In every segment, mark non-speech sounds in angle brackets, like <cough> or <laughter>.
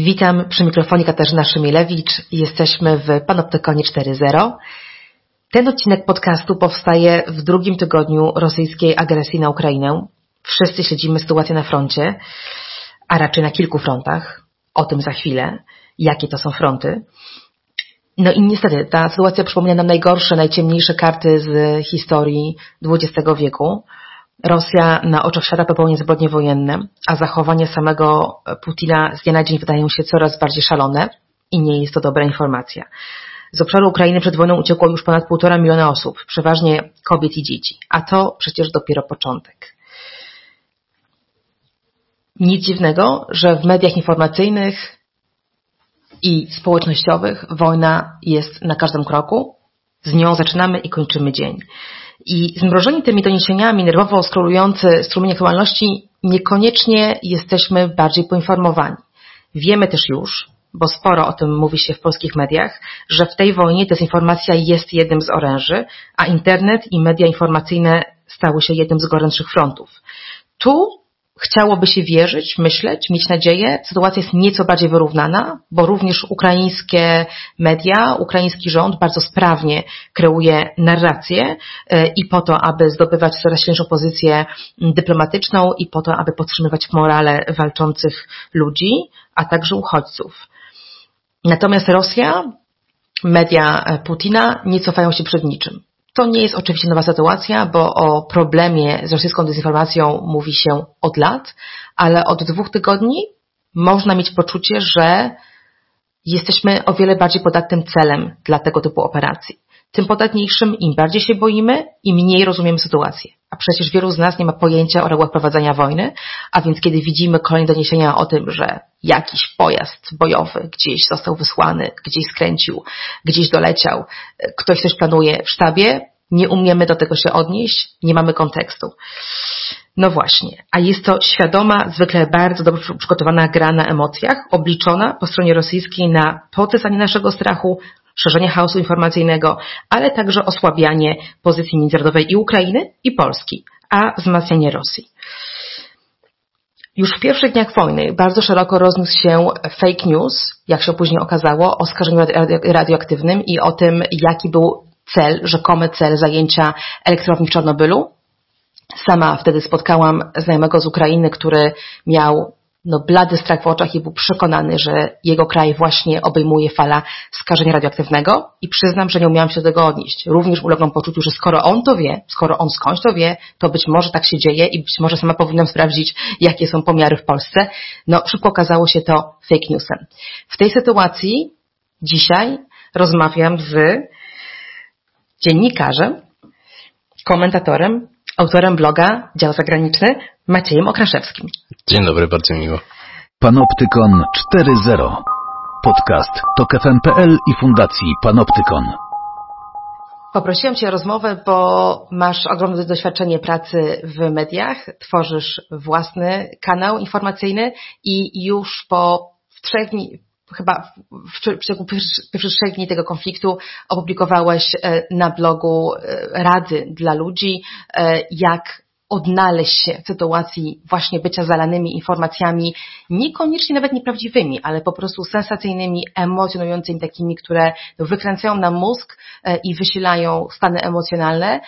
Witam przy mikrofonie Katarzyna Szymilewicz. Jesteśmy w Panoptykonie 4.0. Ten odcinek podcastu powstaje w drugim tygodniu rosyjskiej agresji na Ukrainę. Wszyscy śledzimy sytuację na froncie, a raczej na kilku frontach. O tym za chwilę, jakie to są fronty. No i niestety ta sytuacja przypomina nam najgorsze, najciemniejsze karty z historii XX wieku. Rosja na oczach świata popełnia zbrodnie wojenne, a zachowanie samego Putina z dnia na dzień wydają się coraz bardziej szalone i nie jest to dobra informacja. Z obszaru Ukrainy przed wojną uciekło już ponad półtora miliona osób, przeważnie kobiet i dzieci, a to przecież dopiero początek. Nic dziwnego, że w mediach informacyjnych i społecznościowych wojna jest na każdym kroku. Z nią zaczynamy i kończymy dzień. I zmrożeni tymi doniesieniami, nerwowo skrolujący strumień aktualności, niekoniecznie jesteśmy bardziej poinformowani. Wiemy też już, bo sporo o tym mówi się w polskich mediach, że w tej wojnie dezinformacja jest jednym z oręży, a internet i media informacyjne stały się jednym z gorętszych frontów. Tu chciałoby się wierzyć, myśleć, mieć nadzieję. Sytuacja jest nieco bardziej wyrównana, bo również ukraińskie media, ukraiński rząd bardzo sprawnie kreuje narrację e, i po to, aby zdobywać coraz silniejszą pozycję dyplomatyczną i po to, aby podtrzymywać morale walczących ludzi, a także uchodźców. Natomiast Rosja, media Putina nie cofają się przed niczym. To nie jest oczywiście nowa sytuacja, bo o problemie z rosyjską dezinformacją mówi się od lat, ale od dwóch tygodni można mieć poczucie, że jesteśmy o wiele bardziej podatnym celem dla tego typu operacji tym podatniejszym, im bardziej się boimy, im mniej rozumiemy sytuację. A przecież wielu z nas nie ma pojęcia o regułach prowadzenia wojny, a więc kiedy widzimy kolejne doniesienia o tym, że jakiś pojazd bojowy gdzieś został wysłany, gdzieś skręcił, gdzieś doleciał, ktoś coś planuje w sztabie, nie umiemy do tego się odnieść, nie mamy kontekstu. No właśnie, a jest to świadoma, zwykle bardzo dobrze przygotowana gra na emocjach, obliczona po stronie rosyjskiej na pocesanie naszego strachu, szerzenie chaosu informacyjnego, ale także osłabianie pozycji międzynarodowej i Ukrainy, i Polski, a wzmacnianie Rosji. Już w pierwszych dniach wojny bardzo szeroko rozniósł się fake news, jak się później okazało, o skażeniu radioaktywnym i o tym, jaki był cel, rzekomy cel zajęcia elektrowni w Czarnobylu. Sama wtedy spotkałam znajomego z Ukrainy, który miał no, blady strach w oczach i był przekonany, że jego kraj właśnie obejmuje fala skażenia radioaktywnego i przyznam, że nie umiałam się do tego odnieść. Również uległam poczuciu, że skoro on to wie, skoro on skądś to wie, to być może tak się dzieje i być może sama powinnam sprawdzić, jakie są pomiary w Polsce. No, szybko okazało się to fake newsem. W tej sytuacji dzisiaj rozmawiam z dziennikarzem, komentatorem, autorem bloga Dział Zagraniczny Maciejem Okraszewskim. Dzień dobry, bardzo miło. Panoptykon 4.0 Podcast TOK FM.pl i Fundacji Panoptykon. Poprosiłam Cię o rozmowę, bo masz ogromne doświadczenie pracy w mediach, tworzysz własny kanał informacyjny i już po trzech dni, chyba w ciągu pierwszych trzech dni tego konfliktu opublikowałeś e, na blogu e, rady dla ludzi, e, jak odnaleźć się w sytuacji właśnie bycia zalanymi informacjami, niekoniecznie nawet nieprawdziwymi, ale po prostu sensacyjnymi, emocjonującymi, takimi, które wykręcają nam mózg i wysilają stany emocjonalne.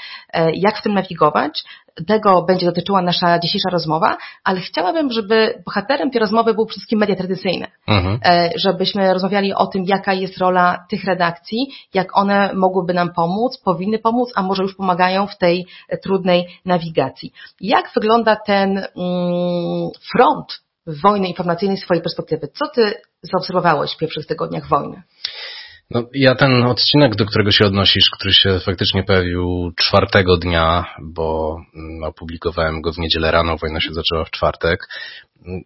Jak w tym nawigować? Tego będzie dotyczyła nasza dzisiejsza rozmowa, ale chciałabym, żeby bohaterem tej rozmowy był przede wszystkim media tradycyjne. Mhm. E, żebyśmy rozmawiali o tym, jaka jest rola tych redakcji, jak one mogłyby nam pomóc, powinny pomóc, a może już pomagają w tej trudnej nawigacji. Jak wygląda ten mm, front wojny informacyjnej z swojej perspektywy? Co ty zaobserwowałeś w pierwszych tygodniach wojny? No, ja ten odcinek, do którego się odnosisz, który się faktycznie pojawił czwartego dnia, bo mm, opublikowałem go w niedzielę rano, wojna się zaczęła w czwartek,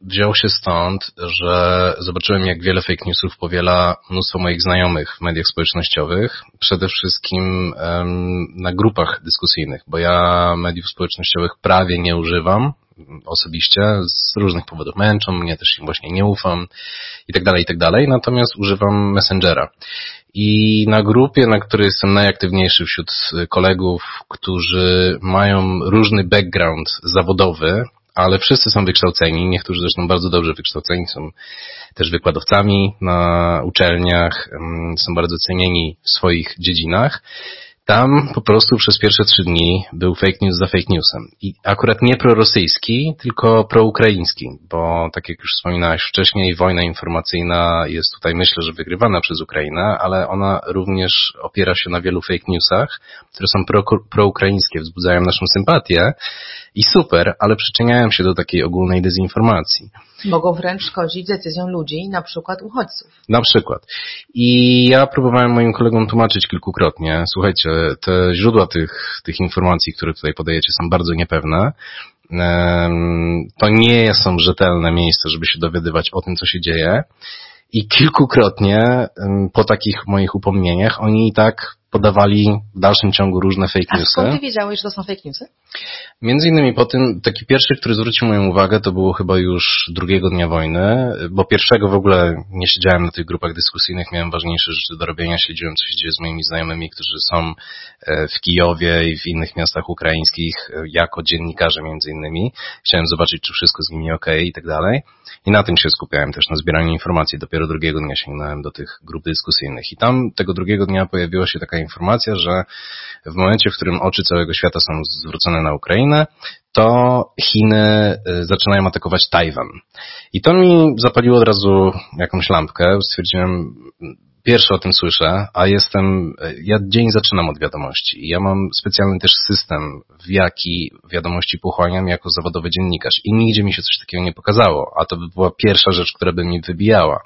wziął się stąd, że zobaczyłem, jak wiele fake newsów powiela mnóstwo moich znajomych w mediach społecznościowych, przede wszystkim na grupach dyskusyjnych, bo ja mediów społecznościowych prawie nie używam, osobiście z różnych powodów męczą mnie, też im właśnie nie ufam i tak dalej, i tak dalej, natomiast używam Messengera. I na grupie, na której jestem najaktywniejszy wśród kolegów, którzy mają różny background zawodowy, ale wszyscy są wykształceni, niektórzy zresztą bardzo dobrze wykształceni, są też wykładowcami na uczelniach, są bardzo cenieni w swoich dziedzinach tam po prostu przez pierwsze trzy dni był fake news za fake newsem. I akurat nie prorosyjski, tylko proukraiński, bo tak jak już wspominałeś wcześniej, wojna informacyjna jest tutaj myślę, że wygrywana przez Ukrainę, ale ona również opiera się na wielu fake newsach, które są pro, proukraińskie, wzbudzają naszą sympatię i super, ale przyczyniają się do takiej ogólnej dezinformacji. Mogą wręcz szkodzić decyzjom ludzi, na przykład uchodźców. Na przykład. I ja próbowałem moim kolegom tłumaczyć kilkukrotnie, słuchajcie, te źródła tych, tych informacji, które tutaj podajecie są bardzo niepewne. To nie są rzetelne miejsca, żeby się dowiadywać o tym, co się dzieje. I kilkukrotnie po takich moich upomnieniach oni i tak podawali w dalszym ciągu różne fake newsy. A skąd ty wiedziałeś, że to są fake newsy? Między innymi po tym, taki pierwszy, który zwrócił moją uwagę, to było chyba już drugiego dnia wojny, bo pierwszego w ogóle nie siedziałem na tych grupach dyskusyjnych, miałem ważniejsze rzeczy do robienia, śledziłem co się dzieje z moimi znajomymi, którzy są e, w Kijowie i w innych miastach ukraińskich, e, jako dziennikarze między innymi. Chciałem zobaczyć, czy wszystko z nimi ok i tak dalej. I na tym się skupiałem też, na zbieraniu informacji. Dopiero drugiego dnia sięgnąłem do tych grup dyskusyjnych. I tam tego drugiego dnia pojawiła się taka informacja, że w momencie, w którym oczy całego świata są zwrócone na Ukrainę, to Chiny y, zaczynają atakować Tajwan. I to mi zapaliło od razu jakąś lampkę. Stwierdziłem, pierwszy o tym słyszę, a jestem, ja dzień zaczynam od wiadomości. Ja mam specjalny też system, w jaki wiadomości pochłaniam jako zawodowy dziennikarz i nigdzie mi się coś takiego nie pokazało, a to by była pierwsza rzecz, która by mi wybijała.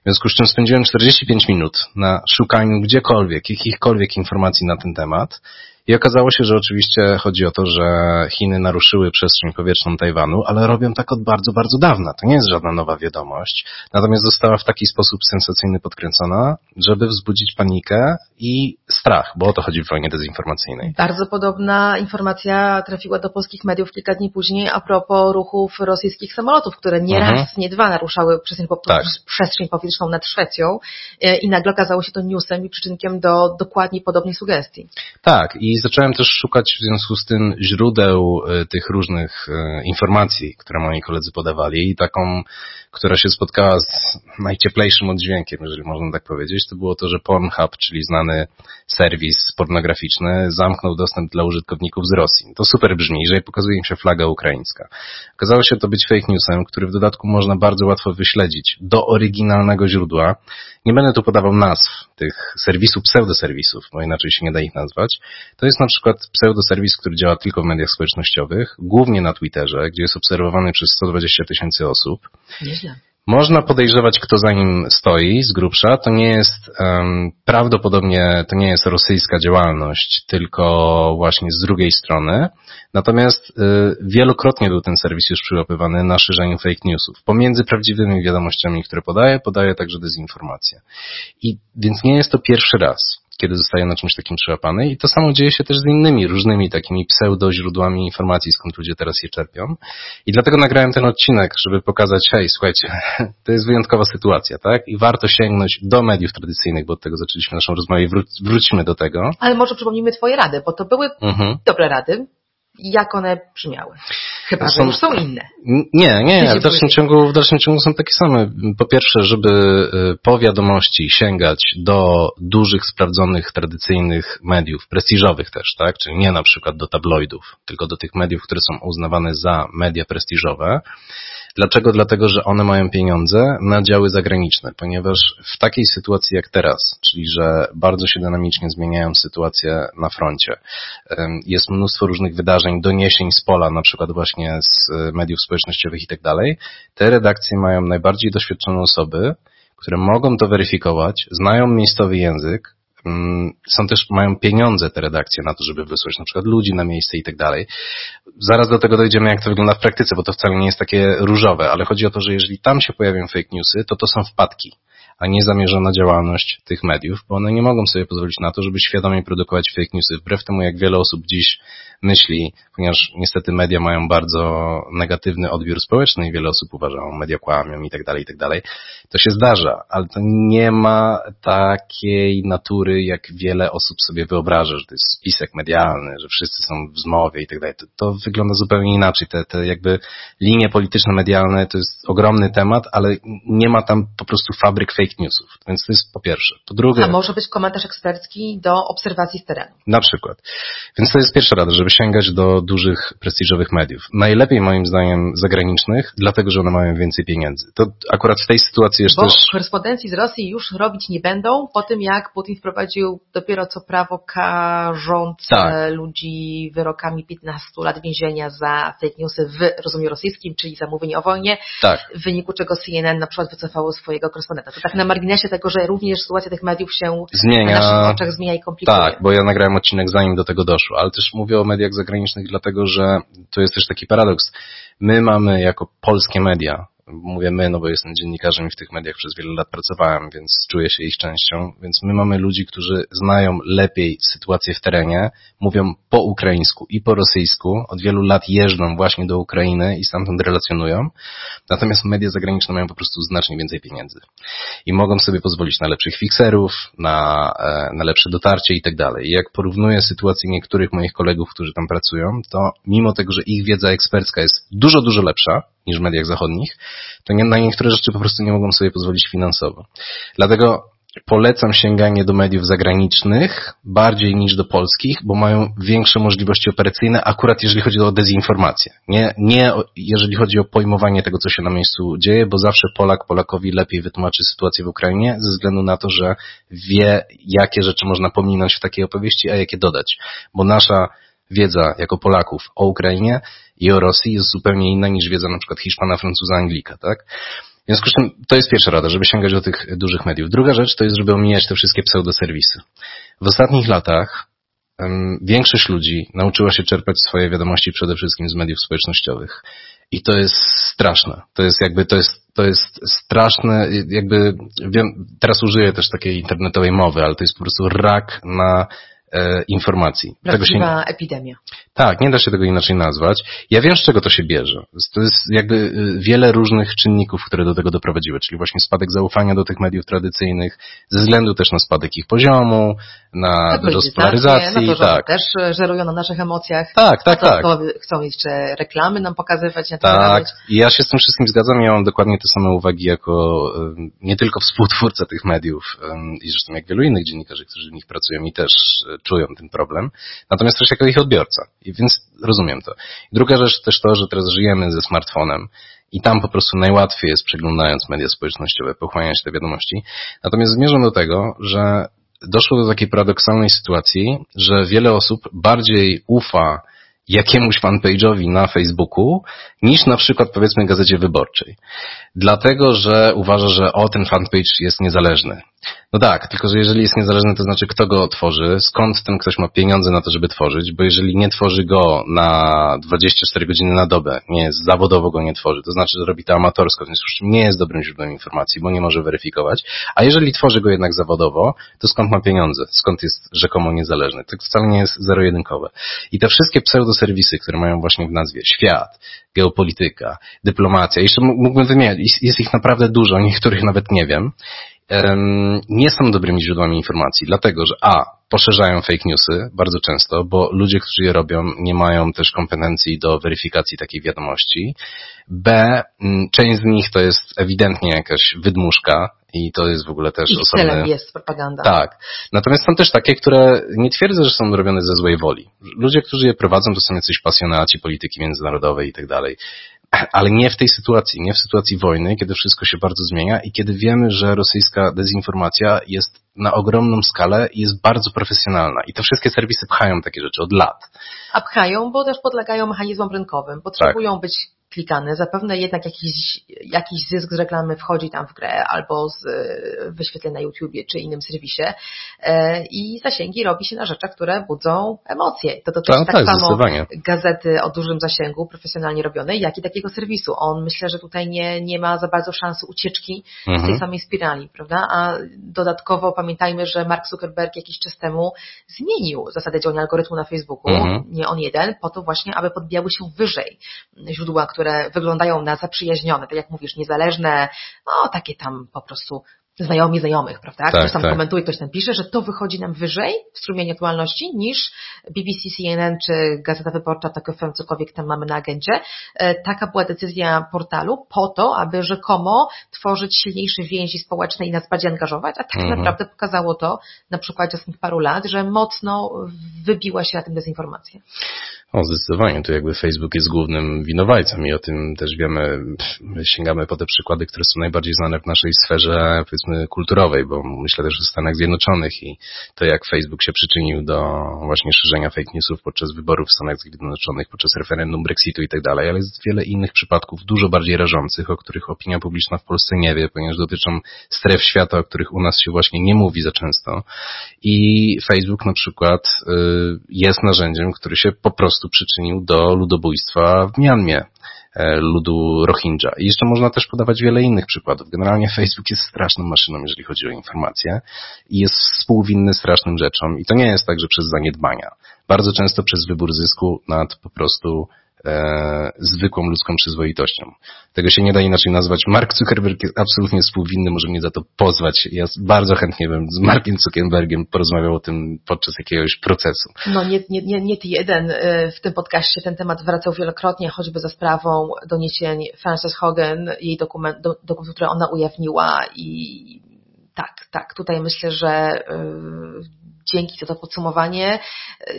W związku z czym spędziłem 45 minut na szukaniu gdziekolwiek, jakichkolwiek informacji na ten temat i okazało się, że oczywiście chodzi o to, że Chiny naruszyły przestrzeń powietrzną Tajwanu, ale robią tak od bardzo, bardzo dawna. To nie jest żadna nowa wiadomość. Natomiast została w taki sposób sensacyjny podkręcona, żeby wzbudzić panikę i strach, bo o to chodzi w wojnie dezinformacyjnej. Bardzo podobna informacja trafiła do polskich mediów kilka dni później a propos ruchów rosyjskich samolotów, które nie mhm. raz, nie dwa naruszały przestrzeń, tak. przestrzeń powietrzną nad Szwecją e, i nagle okazało się to newsem i przyczynkiem do dokładnie podobnej sugestii. Tak, i zacząłem też szukać w związku z tym źródeł e, tych różnych e, informacji, które moi koledzy podawali i taką, która się spotkała z najcieplejszym oddźwiękiem, jeżeli można tak powiedzieć, to było to, że Pornhub, czyli znany serwis pornograficzny, zamknął dostęp dla użytkowników z Rosji. To super brzmi, że pokazuje im się flaga ukraińska. Okazało się to być fake newsem, który w dodatku można bardzo łatwo wyśledzić do oryginalnego źródła. Nie będę tu podawał nazw tych serwisów, pseudoserwisów, bo inaczej się nie da ich nazwać. To jest na przykład pseudoserwis, który działa tylko w mediach społecznościowych, głównie na Twitterze, gdzie jest obserwowany przez 120 tysięcy osób. Nieźle. Można podejrzewać, kto za nim stoi z grubsza. To nie jest um, prawdopodobnie to nie jest rosyjska działalność, tylko właśnie z drugiej strony. Natomiast y, wielokrotnie był ten serwis już przyłapywany na szerzeniu fake newsów. Pomiędzy prawdziwymi wiadomościami, które podaje, podaje także dezinformację. I więc nie jest to pierwszy raz kiedy zostaje na czymś takim przyłapany i to samo dzieje się też z innymi różnymi takimi pseudo źródłami informacji, skąd ludzie teraz je czerpią. I dlatego nagrałem ten odcinek, żeby pokazać, hej, słuchajcie, <laughs> to jest wyjątkowa sytuacja, tak? I warto sięgnąć do mediów tradycyjnych, bo od tego zaczęliśmy naszą rozmowę i wrócimy do tego. Ale może przypomnimy Twoje rady, bo to były mhm. dobre rady, jak one brzmiały. Chyba, są, że już są inne. Nie, nie, w dalszym, ciągu, w dalszym ciągu są takie same. Po pierwsze, żeby y, po wiadomości sięgać do dużych, sprawdzonych, tradycyjnych mediów, prestiżowych też, tak? Czyli nie na przykład do tabloidów, tylko do tych mediów, które są uznawane za media prestiżowe. Dlaczego? Dlatego, że one mają pieniądze na działy zagraniczne, ponieważ w takiej sytuacji jak teraz, czyli że bardzo się dynamicznie zmieniają sytuacje na froncie, jest mnóstwo różnych wydarzeń, doniesień z pola, na przykład właśnie z e, mediów społecznościowych i tak dalej, te redakcje mają najbardziej doświadczone osoby, które mogą to weryfikować, znają miejscowy język, są też, mają pieniądze te redakcje na to, żeby wysłać na przykład ludzi na miejsce i tak dalej. Zaraz do tego dojdziemy, jak to wygląda w praktyce, bo to wcale nie jest takie różowe, ale chodzi o to, że jeżeli tam się pojawią fake newsy, to to są wpadki. A niezamierzona działalność tych mediów, bo one nie mogą sobie pozwolić na to, żeby świadomie produkować fake newsy. Wbrew temu, jak wiele osób dziś myśli, ponieważ niestety media mają bardzo negatywny odbiór społeczny i wiele osób uważa, że media kłamią i tak dalej, i tak dalej. To się zdarza, ale to nie ma takiej natury, jak wiele osób sobie wyobraża, że to jest spisek medialny, że wszyscy są w zmowie i tak dalej. To, wygląda zupełnie inaczej. Te, te jakby linie polityczne, medialne to jest ogromny temat, ale nie ma tam po prostu fabryk fake newsów. Więc to jest po pierwsze. Po drugie... A może być komentarz ekspercki do obserwacji z terenu. Na przykład. Więc to jest pierwsza rada, żeby sięgać do dużych, prestiżowych mediów. Najlepiej moim zdaniem zagranicznych, dlatego, że one mają więcej pieniędzy. To akurat w tej sytuacji jest Bo też... korespondencji z Rosji już robić nie będą po tym, jak Putin wprowadził dopiero co prawo karzące Tak. ludzi wyrokami 15 lat więzienia za fake newsy w rozumieniu rosyjskim, czyli za mówienie o wojnie, Tak. w wyniku czego CNN na przykład wycofało swojego korespondenta. To tak na marginesie tego, że również sytuacja tych mediów się Zmienia... na naszych oczach zmienia i komplikuje. Tak, bo ja nagrałem odcinek zanim do tego doszło, ale też mówię o mediach zagranicznych, dlatego że to jest też taki paradoks. My mamy jako polskie media, mówię my, no bo jestem dziennikarzem i w tych mediach przez wiele lat pracowałem, więc czuję się ich częścią, więc my mamy ludzi, którzy znają lepiej sytuację w terenie, mówią po ukraińsku i po rosyjsku, od wielu lat jeżdżą właśnie do Ukrainy i stamtąd relacjonują, natomiast media zagraniczne mają po prostu znacznie więcej pieniędzy i mogą sobie pozwolić na lepszych fixerów, na, e, na lepsze dotarcie i tak dalej. Jak porównuję sytuację niektórych moich kolegów, którzy tam pracują, to mimo tego, że ich wiedza ekspercka jest dużo, dużo lepsza niż w mediach zachodnich, to nie, na niektóre rzeczy po prostu nie mogą sobie pozwolić finansowo. Dlatego polecam sięganie do mediów zagranicznych bardziej niż do polskich, bo mają większe możliwości operacyjne, akurat jeżeli chodzi o dezinformację. Nie, nie jeżeli chodzi o pojmowanie tego, co się na miejscu dzieje, bo zawsze Polak Polakowi lepiej wytłumaczy sytuację w Ukrainie ze względu na to, że wie, jakie rzeczy można pominąć w takiej opowieści, a jakie dodać. Bo nasza wiedza jako Polaków o Ukrainie i o Rosji jest zupełnie inna niż wiedza na przykład Hiszpana, Francuza, Anglika, tak? W związku z czym to jest pierwsza rada, żeby sięgać do tych dużych mediów. Druga rzecz to jest, żeby omijać te wszystkie pseudoserwisy. W ostatnich latach em, większość ludzi nauczyła się czerpać swoje wiadomości przede wszystkim z mediów społecznościowych. I to jest straszne. To jest jakby, to jest, to jest straszne, jakby, wiem, teraz użyję też takiej internetowej mowy, ale to jest po prostu rak na informacji. Tego się, Prawdziwa epidemia. tak, nie da się tego inaczej nazwać. Ja wiem, z czego to się bierze. To jest jakby y, wiele różnych czynników, które do tego doprowadziły, czyli właśnie spadek zaufania do tych mediów tradycyjnych, ze względu też na spadek ich poziomu, na wzrost polaryzacji, na to, że tak. też e, żerują na naszych emocjach. Tak, tak, A tak. Chcą jeszcze reklamy nam pokazywać na Tak, ja się z tym wszystkim zgadzam. Ja mam dokładnie te same uwagi jako nie tylko współtwórca tych mediów i zresztą jak wielu innych dziennikarzy, którzy w nich pracują i też y, czują ten problem, natomiast też jako ich odbiorca. I więc rozumiem to. Druga rzecz też to, że teraz żyjemy ze smartfonem i tam po prostu najłatwiej jest przeglądając media społecznościowe pochłaniać te wiadomości. Natomiast zmierzam do tego, że doszło do takiej paradoksalnej sytuacji, że wiele osób bardziej ufa jakiemuś fanpage'owi na Facebooku niż na przykład powiedzmy gazecie wyborczej. Dlatego, że uważa, że o ten fanpage jest niezależny. No tak, tylko że jeżeli jest niezależny, to znaczy kto go tworzy, skąd ten ktoś ma pieniądze na to, żeby tworzyć, bo jeżeli nie tworzy go na 24 godziny na dobę, nie zawodowo go nie tworzy, to znaczy, że robi to amatorsko, w związku z czym nie jest dobrym źródłem informacji, bo nie może weryfikować, a jeżeli tworzy go jednak zawodowo, to skąd ma pieniądze, skąd jest rzekomo niezależny. To wcale nie jest zero-jedynkowe. I te wszystkie pseudoserwisy, które mają właśnie w nazwie świat, geopolityka, dyplomacja, jeszcze mógłbym wymieniać, jest- jest ich naprawdę dużo, <laughs> niektórych nawet nie wiem, em, nie są dobrymi źródłami informacji, dlatego że A, poszerzają fake newsy bardzo często, bo ludzie, którzy je robią, nie mają też kompetencji do weryfikacji takiej wiadomości. B, część z nich to jest ewidentnie jakaś wydmuszka i to jest w ogóle też osobny... celem jest propaganda. Tak. Natomiast są też takie, które nie twierdzę, że są robione ze złej woli. Ludzie, którzy je prowadzą, to są jacyś pasjonaci polityki międzynarodowej i tak dalej. Ale nie w tej sytuacji, nie w sytuacji wojny, kiedy wszystko się bardzo zmienia i kiedy wiemy, że rosyjska dezinformacja jest na ogromną skalę i jest bardzo profesjonalna. I te wszystkie serwisy pchają takie rzeczy od lat. A pchają, bo też podlegają mechanizmom rynkowym. Potrzebują Tak. być klikany, zapewne jednak jakiś, jakiś zysk z reklamy wchodzi tam w grę albo z wyświetleń na YouTubie czy innym serwisie i zasięgi robi się na rzeczach, które budzą emocje. To dotyczy tak, tak, tak samo gazety o dużym zasięgu, profesjonalnie robionej, jak i takiego serwisu. On myślę, że tutaj nie, nie ma za bardzo szansy ucieczki mhm. z tej samej spirali, prawda? A dodatkowo pamiętajmy, że Mark Zuckerberg jakiś czas temu zmienił zasadę działania algorytmu na Facebooku, mhm. nie on jeden, po to właśnie, aby podbijały się wyżej źródła, które wyglądają na zaprzyjaźnione, tak jak mówisz, niezależne, no takie tam po prostu znajomi znajomych, prawda? Tak, ktoś tam tak. komentuje, ktoś tam pisze, że to wychodzi nam wyżej w strumieniu aktualności niż BBC, CNN czy Gazeta Wyborcza, tak FM, cokolwiek tam mamy na agendzie. E, taka była decyzja portalu po to, aby rzekomo tworzyć silniejsze więzi społeczne i nas bardziej angażować, a tak mhm. naprawdę pokazało to na przykładzie ostatnich paru lat, że mocno wybiła się na tym dezinformacja. O, zdecydowanie. Tu jakby Facebook jest głównym winowajcą i o tym też wiemy, sięgamy po te przykłady, które są najbardziej znane w naszej sferze, powiedzmy, kulturowej, bo myślę też o Stanach Zjednoczonych i to, jak Facebook się przyczynił do właśnie szerzenia fake newsów podczas wyborów w Stanach Zjednoczonych, podczas referendum Brexitu i tak dalej, ale jest wiele innych przypadków, dużo bardziej rażących, o których opinia publiczna w Polsce nie wie, ponieważ dotyczą stref świata, o których u nas się właśnie nie mówi za często. I Facebook na przykład y, jest narzędziem, który się po prostu prostu przyczynił do ludobójstwa w Mianmie e, ludu Rohingya. I jeszcze można też podawać wiele innych przykładów. Generalnie Facebook jest straszną maszyną, jeżeli chodzi o informacje i jest współwinny strasznym rzeczom. I to nie jest tak, że przez zaniedbania. Bardzo często przez wybór zysku nad po prostu e, zwykłą ludzką przyzwoitością. Tego się nie da inaczej nazwać. Mark Zuckerberg jest absolutnie współwinny, może mnie za to pozwać. Ja bardzo chętnie bym z Markiem Zuckerbergiem porozmawiał o tym podczas jakiegoś procesu. No nie, nie, nie, nie ty jeden e, w tym podcaście ten temat wracał wielokrotnie, choćby za sprawą doniesień Frances Hogan, jej dokument, do, dokument, które ona ujawniła i tak, tak, tutaj myślę, że yy, dzięki za to podsumowanie.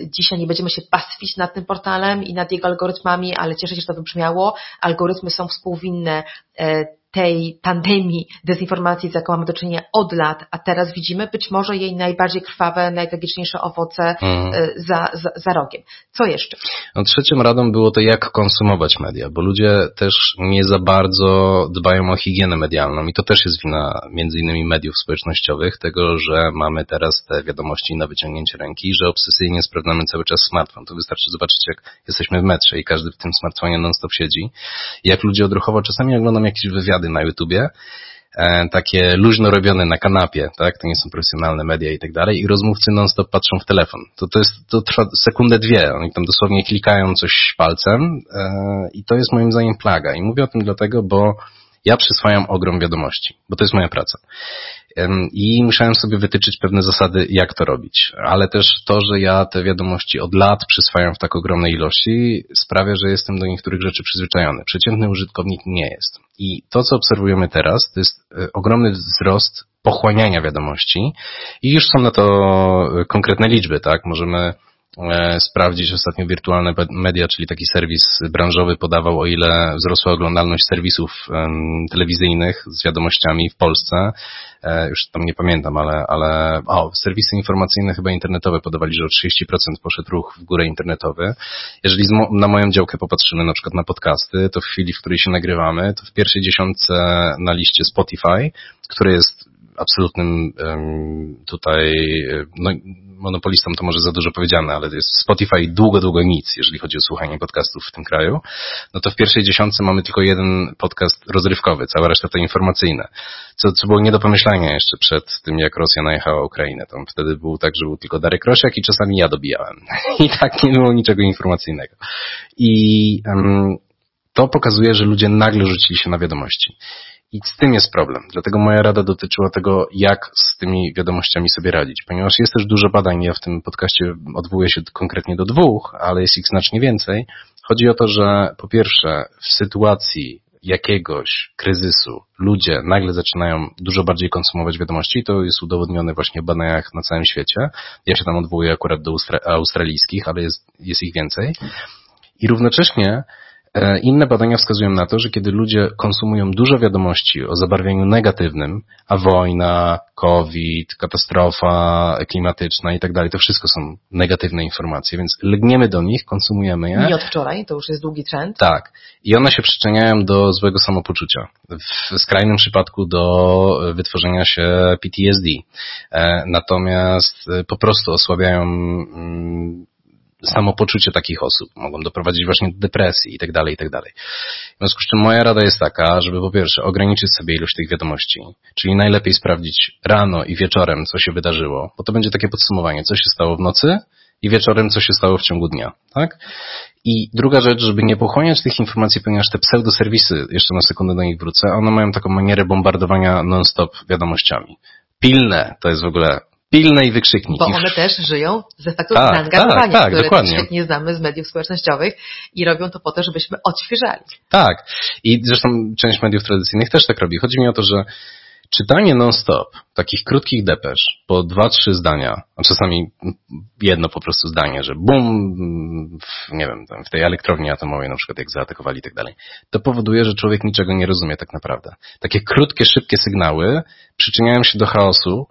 Dzisiaj nie będziemy się pastwić nad tym portalem i nad jego algorytmami, ale cieszę się, że to wybrzmiało. Algorytmy są współwinne e, tej pandemii dezinformacji, z jaką mamy do czynienia od lat, a teraz widzimy być może jej najbardziej krwawe, najtragiczniejsze owoce mhm. za, za, za rogiem. Co jeszcze? No, trzecią radą było to, jak konsumować media, bo ludzie też nie za bardzo dbają o higienę medialną i to też jest wina między innymi mediów społecznościowych, tego, że mamy teraz te wiadomości na wyciągnięcie ręki, że obsesyjnie sprawdzamy cały czas smartfon. To wystarczy zobaczyć, jak jesteśmy w metrze i każdy w tym smartfonie non-stop siedzi. Jak ludzie odruchowo czasami oglądam jakieś wywiady, wywiady na YouTubie, e, takie luźno robione na kanapie, tak? To nie są profesjonalne media i tak dalej. I rozmówcy non-stop patrzą w telefon. To, to jest, to trwa sekundę, dwie. Oni tam dosłownie klikają coś palcem e, i to jest moim zdaniem plaga. I mówię o tym dlatego, bo ja przyswajam ogrom wiadomości, bo to jest moja praca. I musiałem sobie wytyczyć pewne zasady, jak to robić. Ale też to, że ja te wiadomości od lat przyswajam w tak ogromnej ilości, sprawia, że jestem do niektórych rzeczy przyzwyczajony. Przeciętny użytkownik nie jest. I to, co obserwujemy teraz, to jest e, ogromny wzrost pochłaniania wiadomości i już są na to e, konkretne liczby, tak? Możemy sprawdzić ostatnio wirtualne media, czyli taki serwis branżowy podawał, o ile wzrosła oglądalność serwisów telewizyjnych z wiadomościami w Polsce. E, już tam nie pamiętam, ale, ale o, serwisy informacyjne chyba internetowe podawali, że o 30% poszedł ruch w górę internetowy. Jeżeli na moją działkę popatrzymy na przykład na podcasty, to w chwili, w której się nagrywamy, to w pierwszej dziesiątce na liście Spotify, które jest absolutnym tutaj no, monopolistą to może za dużo powiedziane, ale jest Spotify długo, długo nic, jeżeli chodzi o słuchanie podcastów w tym kraju, no to w pierwszej dziesiątce mamy tylko jeden podcast rozrywkowy, cała reszta to informacyjne. Co, co było nie do pomyślenia jeszcze przed tym, jak Rosja najechała Ukrainę. Tam wtedy był tak, że był tylko Darek Rosiak i czasami ja dobijałem. <laughs> I tak nie było niczego informacyjnego. I um, to pokazuje, że ludzie nagle rzucili się na wiadomości. I z tym jest problem. Dlatego moja rada dotyczyła tego, jak z tymi wiadomościami sobie radzić. Ponieważ jest też dużo badań, ja w tym podcaście odwołuję się konkretnie do dwóch, ale jest ich znacznie więcej. Chodzi o to, że po pierwsze w sytuacji jakiegoś kryzysu ludzie nagle zaczynają dużo bardziej konsumować wiadomości. To jest udowodnione właśnie w badaniach na całym świecie. Ja się tam odwołuję akurat do australijskich, ale jest, jest ich więcej. I równocześnie inne badania wskazują na to, że kiedy ludzie konsumują dużo wiadomości o zabarwieniu negatywnym, a wojna, COVID, katastrofa klimatyczna i tak dalej, to wszystko są negatywne informacje, więc lgniemy do nich, konsumujemy je. Nie od wczoraj, to już jest długi trend. Tak. I one się przyczyniają do złego samopoczucia. W skrajnym przypadku do wytworzenia się PTSD. E, natomiast e, po prostu osłabiają mm, samopoczucie takich osób, mogą doprowadzić właśnie do depresji i tak dalej, i tak dalej. W związku z czym moja rada jest taka, żeby po pierwsze ograniczyć sobie ilość tych wiadomości, czyli najlepiej sprawdzić rano i wieczorem, co się wydarzyło, bo to będzie takie podsumowanie, co się stało w nocy i wieczorem, co się stało w ciągu dnia, tak? I druga rzecz, żeby nie pochłaniać tych informacji, ponieważ te pseudoserwisy, jeszcze na sekundę do nich wrócę, one mają taką manierę bombardowania non-stop wiadomościami. Pilne to jest w ogóle pilne i wykrzykniki. Bo one też żyją z efektu tak, zaangażowania, tak, tak, które dokładnie. świetnie znamy z mediów społecznościowych i robią to po to, żebyśmy odświeżali. Tak. I zresztą część mediów tradycyjnych też tak robi. Chodzi mi o to, że czytanie non-stop takich krótkich depesz po dwa, trzy zdania, a czasami jedno po prostu zdanie, że bum, w, nie wiem, w tej elektrowni atomowej na przykład jak zaatakowali i tak dalej, to powoduje, że człowiek niczego nie rozumie tak naprawdę. Takie krótkie, szybkie sygnały przyczyniają się do chaosu,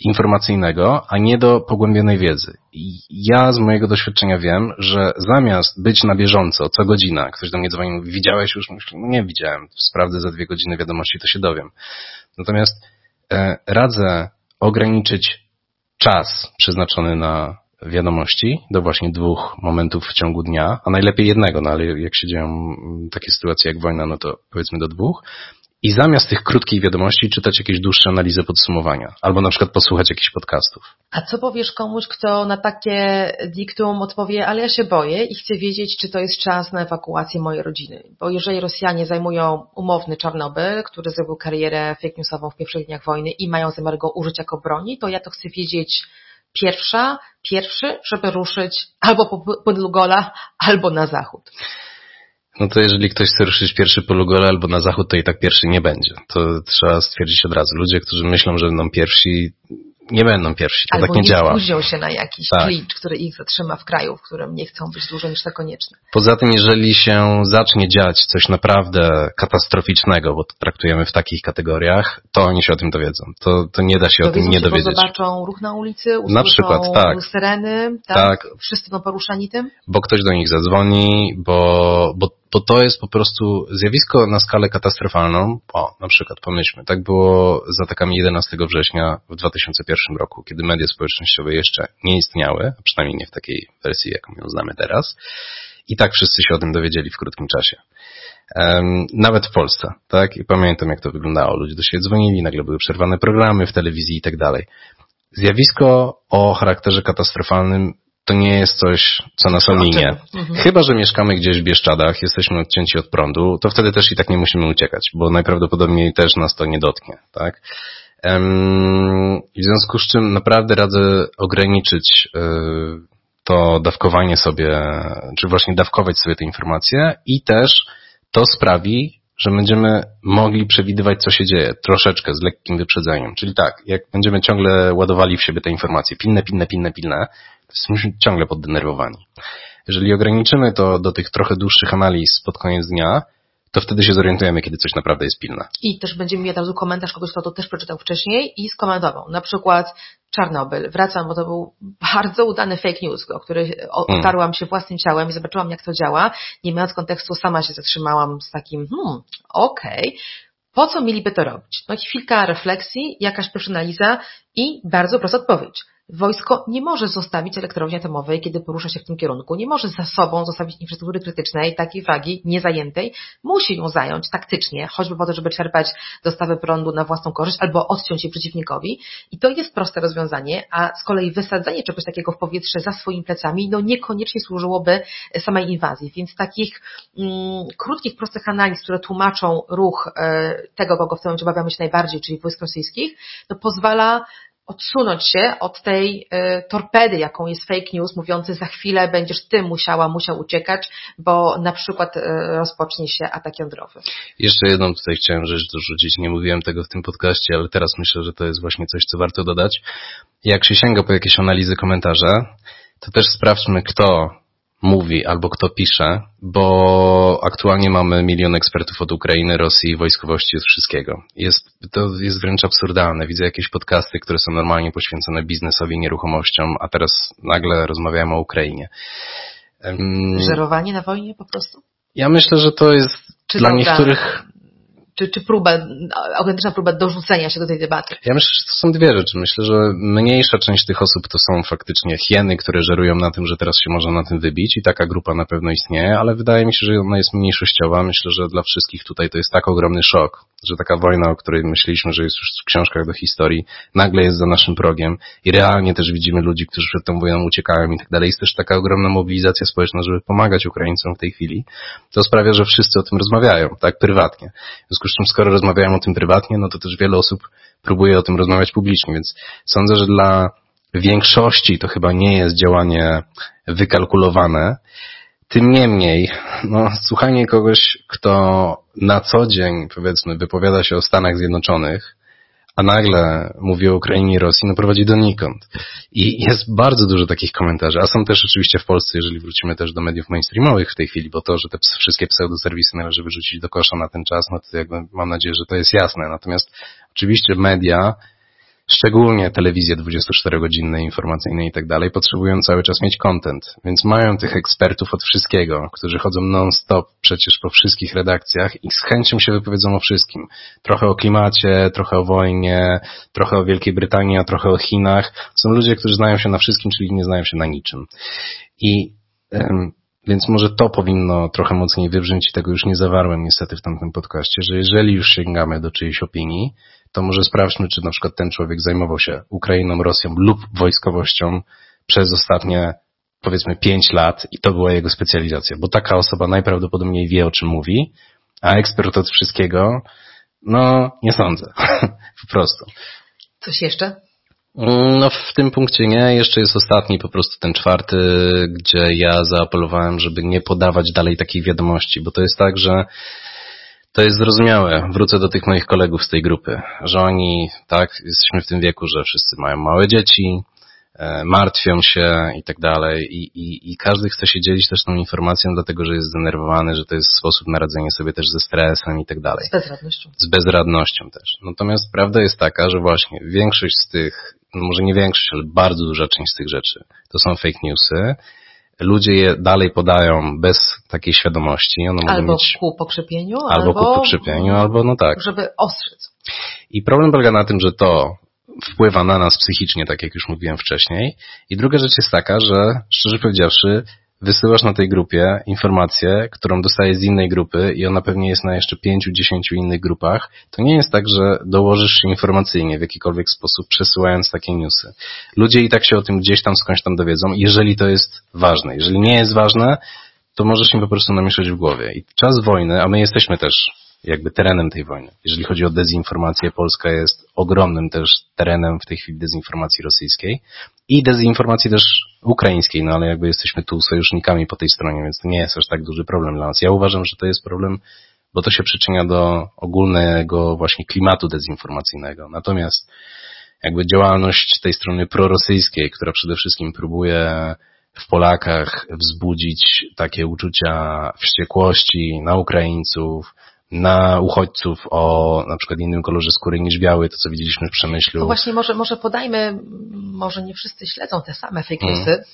informacyjnego, a nie do pogłębionej wiedzy. I ja z mojego doświadczenia wiem, że zamiast być na bieżąco, co godzina, ktoś do mnie dzwoni, mówi, widziałeś już? Myślę, no nie widziałem, sprawdzę za dwie godziny wiadomości, to się dowiem. Natomiast e, radzę ograniczyć czas przeznaczony na wiadomości do właśnie dwóch momentów w ciągu dnia, a najlepiej jednego, no ale jak się dzieją takie sytuacje jak wojna, no to powiedzmy do dwóch, i zamiast tych krótkich wiadomości czytać jakieś dłuższe analizy podsumowania, albo na przykład posłuchać jakichś podcastów. A co powiesz komuś, kto na takie diktum odpowie, ale ja się boję i chcę wiedzieć, czy to jest czas na ewakuację mojej rodziny. Bo jeżeli Rosjanie zajmują umowny Czarnobyl, który zrobił karierę fake newsową w pierwszych dniach wojny i mają zamiar go użyć jako broni, to ja to chcę wiedzieć pierwsza, pierwszy, żeby ruszyć albo po Podlugola, albo na zachód. No to jeżeli ktoś chce ruszyć pierwszy po Lugole albo na zachód, to i tak pierwszy nie będzie. To trzeba stwierdzić od razu. Ludzie, którzy myślą, że będą pierwsi, nie będą pierwsi. To Albo tak nie, nie działa. spóźnią się na jakiś Tak. klincz, który ich zatrzyma w kraju, w którym nie chcą być dłużej niż to konieczne. Poza tym, jeżeli się zacznie dziać coś naprawdę katastroficznego, bo to traktujemy w takich kategoriach, to oni się o tym dowiedzą. To, to nie da się o tym Dowiedzą nie się, bo dowiedzieć. zobaczą ruch na ulicy, usłyszą Na przykład, tak. syreny, tak? Tak. Wszyscy będą poruszani tym? bo ktoś do nich zadzwoni, bo, bo, bo to jest po prostu zjawisko na skalę katastrofalną. O, na przykład pomyślmy, tak było z atakami 11 września w 2001 roku, kiedy media społecznościowe jeszcze nie istniały, a przynajmniej nie w takiej wersji, jaką ją znamy teraz. I tak wszyscy się o tym dowiedzieli w krótkim czasie. Nawet w Polsce, tak? I pamiętam, jak to wyglądało. Ludzie do siebie dzwonili, nagle były przerwane programy w telewizji i tak dalej. Zjawisko o charakterze katastrofalnym to nie jest coś, co nas ominie. Mhm. Chyba, że mieszkamy gdzieś w Bieszczadach, jesteśmy odcięci od prądu, to wtedy też i tak nie musimy uciekać, bo najprawdopodobniej też nas to nie dotknie, tak? I w związku z czym naprawdę radzę ograniczyć y, to dawkowanie sobie, czy właśnie dawkować sobie te informacje i też to sprawi, że będziemy mogli przewidywać, co się dzieje, troszeczkę z lekkim wyprzedzeniem. Czyli tak, jak będziemy ciągle ładowali w siebie te informacje, pilne, pilne, pilne, pilne, to jesteśmy ciągle poddenerwowani. Jeżeli ograniczymy to do tych trochę dłuższych analiz pod koniec dnia, to wtedy się zorientujemy, kiedy coś naprawdę jest pilne. I też będziemy mieli od razu komentarz kogoś, kto to też przeczytał wcześniej i skomentował. Na przykład Czarnobyl. Wracam, bo to był <laughs> bardzo udany fake news, o który Hmm. otarłam się własnym ciałem i zobaczyłam, jak to działa. Nie mając kontekstu, sama się zatrzymałam z takim, hmm, okej. Po co mieliby to robić? No chwilka refleksji, jakaś pierwsza analiza i bardzo prosta odpowiedź. Wojsko nie może zostawić elektrowni atomowej, kiedy porusza się w tym kierunku. Nie może za sobą zostawić infrastruktury krytycznej, takiej wagi, niezajętej. Musi ją zająć taktycznie, choćby po to, żeby czerpać dostawę prądu na własną korzyść albo odciąć je przeciwnikowi. I to jest proste rozwiązanie, a z kolei wysadzenie czegoś takiego w powietrze za swoimi plecami, no niekoniecznie służyłoby samej inwazji. Więc takich mm, krótkich, prostych analiz, które tłumaczą ruch e, tego, kogo w tym momencie obawiamy się najbardziej, czyli wojsk rosyjskich, to pozwala odsunąć się od tej e, torpedy, jaką jest fake news, mówiący za chwilę będziesz ty musiała, musiał uciekać, bo na przykład e, rozpocznie się atak jądrowy. Jeszcze jedną tutaj chciałem rzecz dorzucić. Nie mówiłem tego w tym podcaście, ale teraz myślę, że to jest właśnie coś, co warto dodać. Jak się sięga po jakieś analizy, komentarze, to też sprawdźmy, kto mówi albo kto pisze, bo aktualnie mamy milion ekspertów od Ukrainy, Rosji, wojskowości, od wszystkiego. Jest, to jest wręcz absurdalne. Widzę jakieś podcasty, które są normalnie poświęcone biznesowi, nieruchomościom, a teraz nagle rozmawiamy o Ukrainie. Żerowanie na wojnie po prostu? Ja myślę, że to jest Czy dla niektórych czy, czy próba, autentyczna próba dorzucenia się do tej debaty? Ja myślę, że to są dwie rzeczy. Myślę, że mniejsza część tych osób to są faktycznie hieny, które żerują na tym, że teraz się można na tym wybić i taka grupa na pewno istnieje, ale wydaje mi się, że ona jest mniejszościowa. Myślę, że dla wszystkich tutaj to jest tak ogromny szok, że taka wojna, o której myśleliśmy, że jest już w książkach do historii, nagle jest za naszym progiem i realnie też widzimy ludzi, którzy przed tą wojną uciekają i tak dalej. Jest też taka ogromna mobilizacja społeczna, żeby pomagać Ukraińcom w tej chwili. To sprawia, że wszyscy o tym rozmawiają, tak, prywatnie. W związku z czym, skoro rozmawiają o tym prywatnie, no to też wiele osób próbuje o tym rozmawiać publicznie, więc sądzę, że dla większości to chyba nie jest działanie wykalkulowane, tym niemniej, no, słuchanie kogoś, kto na co dzień, powiedzmy, wypowiada się o Stanach Zjednoczonych, a nagle mówi o Ukrainie i Rosji, no prowadzi donikąd. I jest bardzo dużo takich komentarzy, a są też oczywiście w Polsce, jeżeli wrócimy też do mediów mainstreamowych w tej chwili, bo to, że te wszystkie pseudoserwisy należy wyrzucić do kosza na ten czas, no to jakby mam nadzieję, że to jest jasne. Natomiast oczywiście media szczególnie telewizje 24-godzinne, informacyjne i tak dalej, potrzebują cały czas mieć content, więc mają tych ekspertów od wszystkiego, którzy chodzą non-stop przecież po wszystkich redakcjach i z chęcią się wypowiedzą o wszystkim. Trochę o klimacie, trochę o wojnie, trochę o Wielkiej Brytanii, a trochę o Chinach. Są ludzie, którzy znają się na wszystkim, czyli nie znają się na niczym. I więc może to powinno trochę mocniej wybrzmieć i tego już nie zawarłem niestety w tamtym podcaście, że jeżeli już sięgamy do czyjejś opinii, to może sprawdźmy, czy na przykład ten człowiek zajmował się Ukrainą, Rosją lub wojskowością przez ostatnie powiedzmy pięć lat i to była jego specjalizacja, bo taka osoba najprawdopodobniej wie, o czym mówi, a ekspert od wszystkiego, no nie sądzę, <laughs> po prostu. Coś jeszcze? No w tym punkcie nie. Jeszcze jest ostatni, po prostu ten czwarty, gdzie ja zaapelowałem, żeby nie podawać dalej takich wiadomości, bo to jest tak, że to jest zrozumiałe. Wrócę do tych moich kolegów z tej grupy, że oni, tak, jesteśmy w tym wieku, że wszyscy mają małe dzieci, e, martwią się i tak dalej I, i, i każdy chce się dzielić też tą informacją, dlatego że jest zdenerwowany, że to jest sposób na radzenie sobie też ze stresem i tak dalej. Z bezradnością. Z bezradnością też. Natomiast prawda jest taka, że właśnie większość z tych, no może nie większość, ale bardzo duża część z tych rzeczy to są fake newsy, ludzie je dalej podają bez takiej świadomości. One albo mieć, ku pokrzepieniu, albo, albo ku pokrzepieniu, albo no tak. Żeby ostrzec. I problem polega na tym, że to wpływa na nas psychicznie, tak jak już mówiłem wcześniej. I druga rzecz jest taka, że szczerze powiedziawszy, wysyłasz na tej grupie informację, którą dostajesz z innej grupy i ona pewnie jest na jeszcze pięciu, dziesięciu innych grupach, to nie jest tak, że dołożysz się informacyjnie w jakikolwiek sposób przesyłając takie newsy. Ludzie i tak się o tym gdzieś tam skądś tam dowiedzą, jeżeli to jest ważne. Jeżeli nie jest ważne, to możesz im po prostu namieszać w głowie. I czas wojny, a my jesteśmy też jakby terenem tej wojny. Jeżeli chodzi o dezinformację, Polska jest ogromnym też terenem w tej chwili dezinformacji rosyjskiej i dezinformacji też ukraińskiej, no ale jakby jesteśmy tu sojusznikami po tej stronie, więc to nie jest aż tak duży problem dla nas. Ja uważam, że to jest problem, bo to się przyczynia do ogólnego właśnie klimatu dezinformacyjnego. Natomiast jakby działalność tej strony prorosyjskiej, która przede wszystkim próbuje w Polakach wzbudzić takie uczucia wściekłości na Ukraińców, na uchodźców o na przykład innym kolorze skóry niż biały, to co widzieliśmy w Przemyślu. No właśnie, może, może podajmy, może nie wszyscy śledzą te same fake mm. newsy. Mm.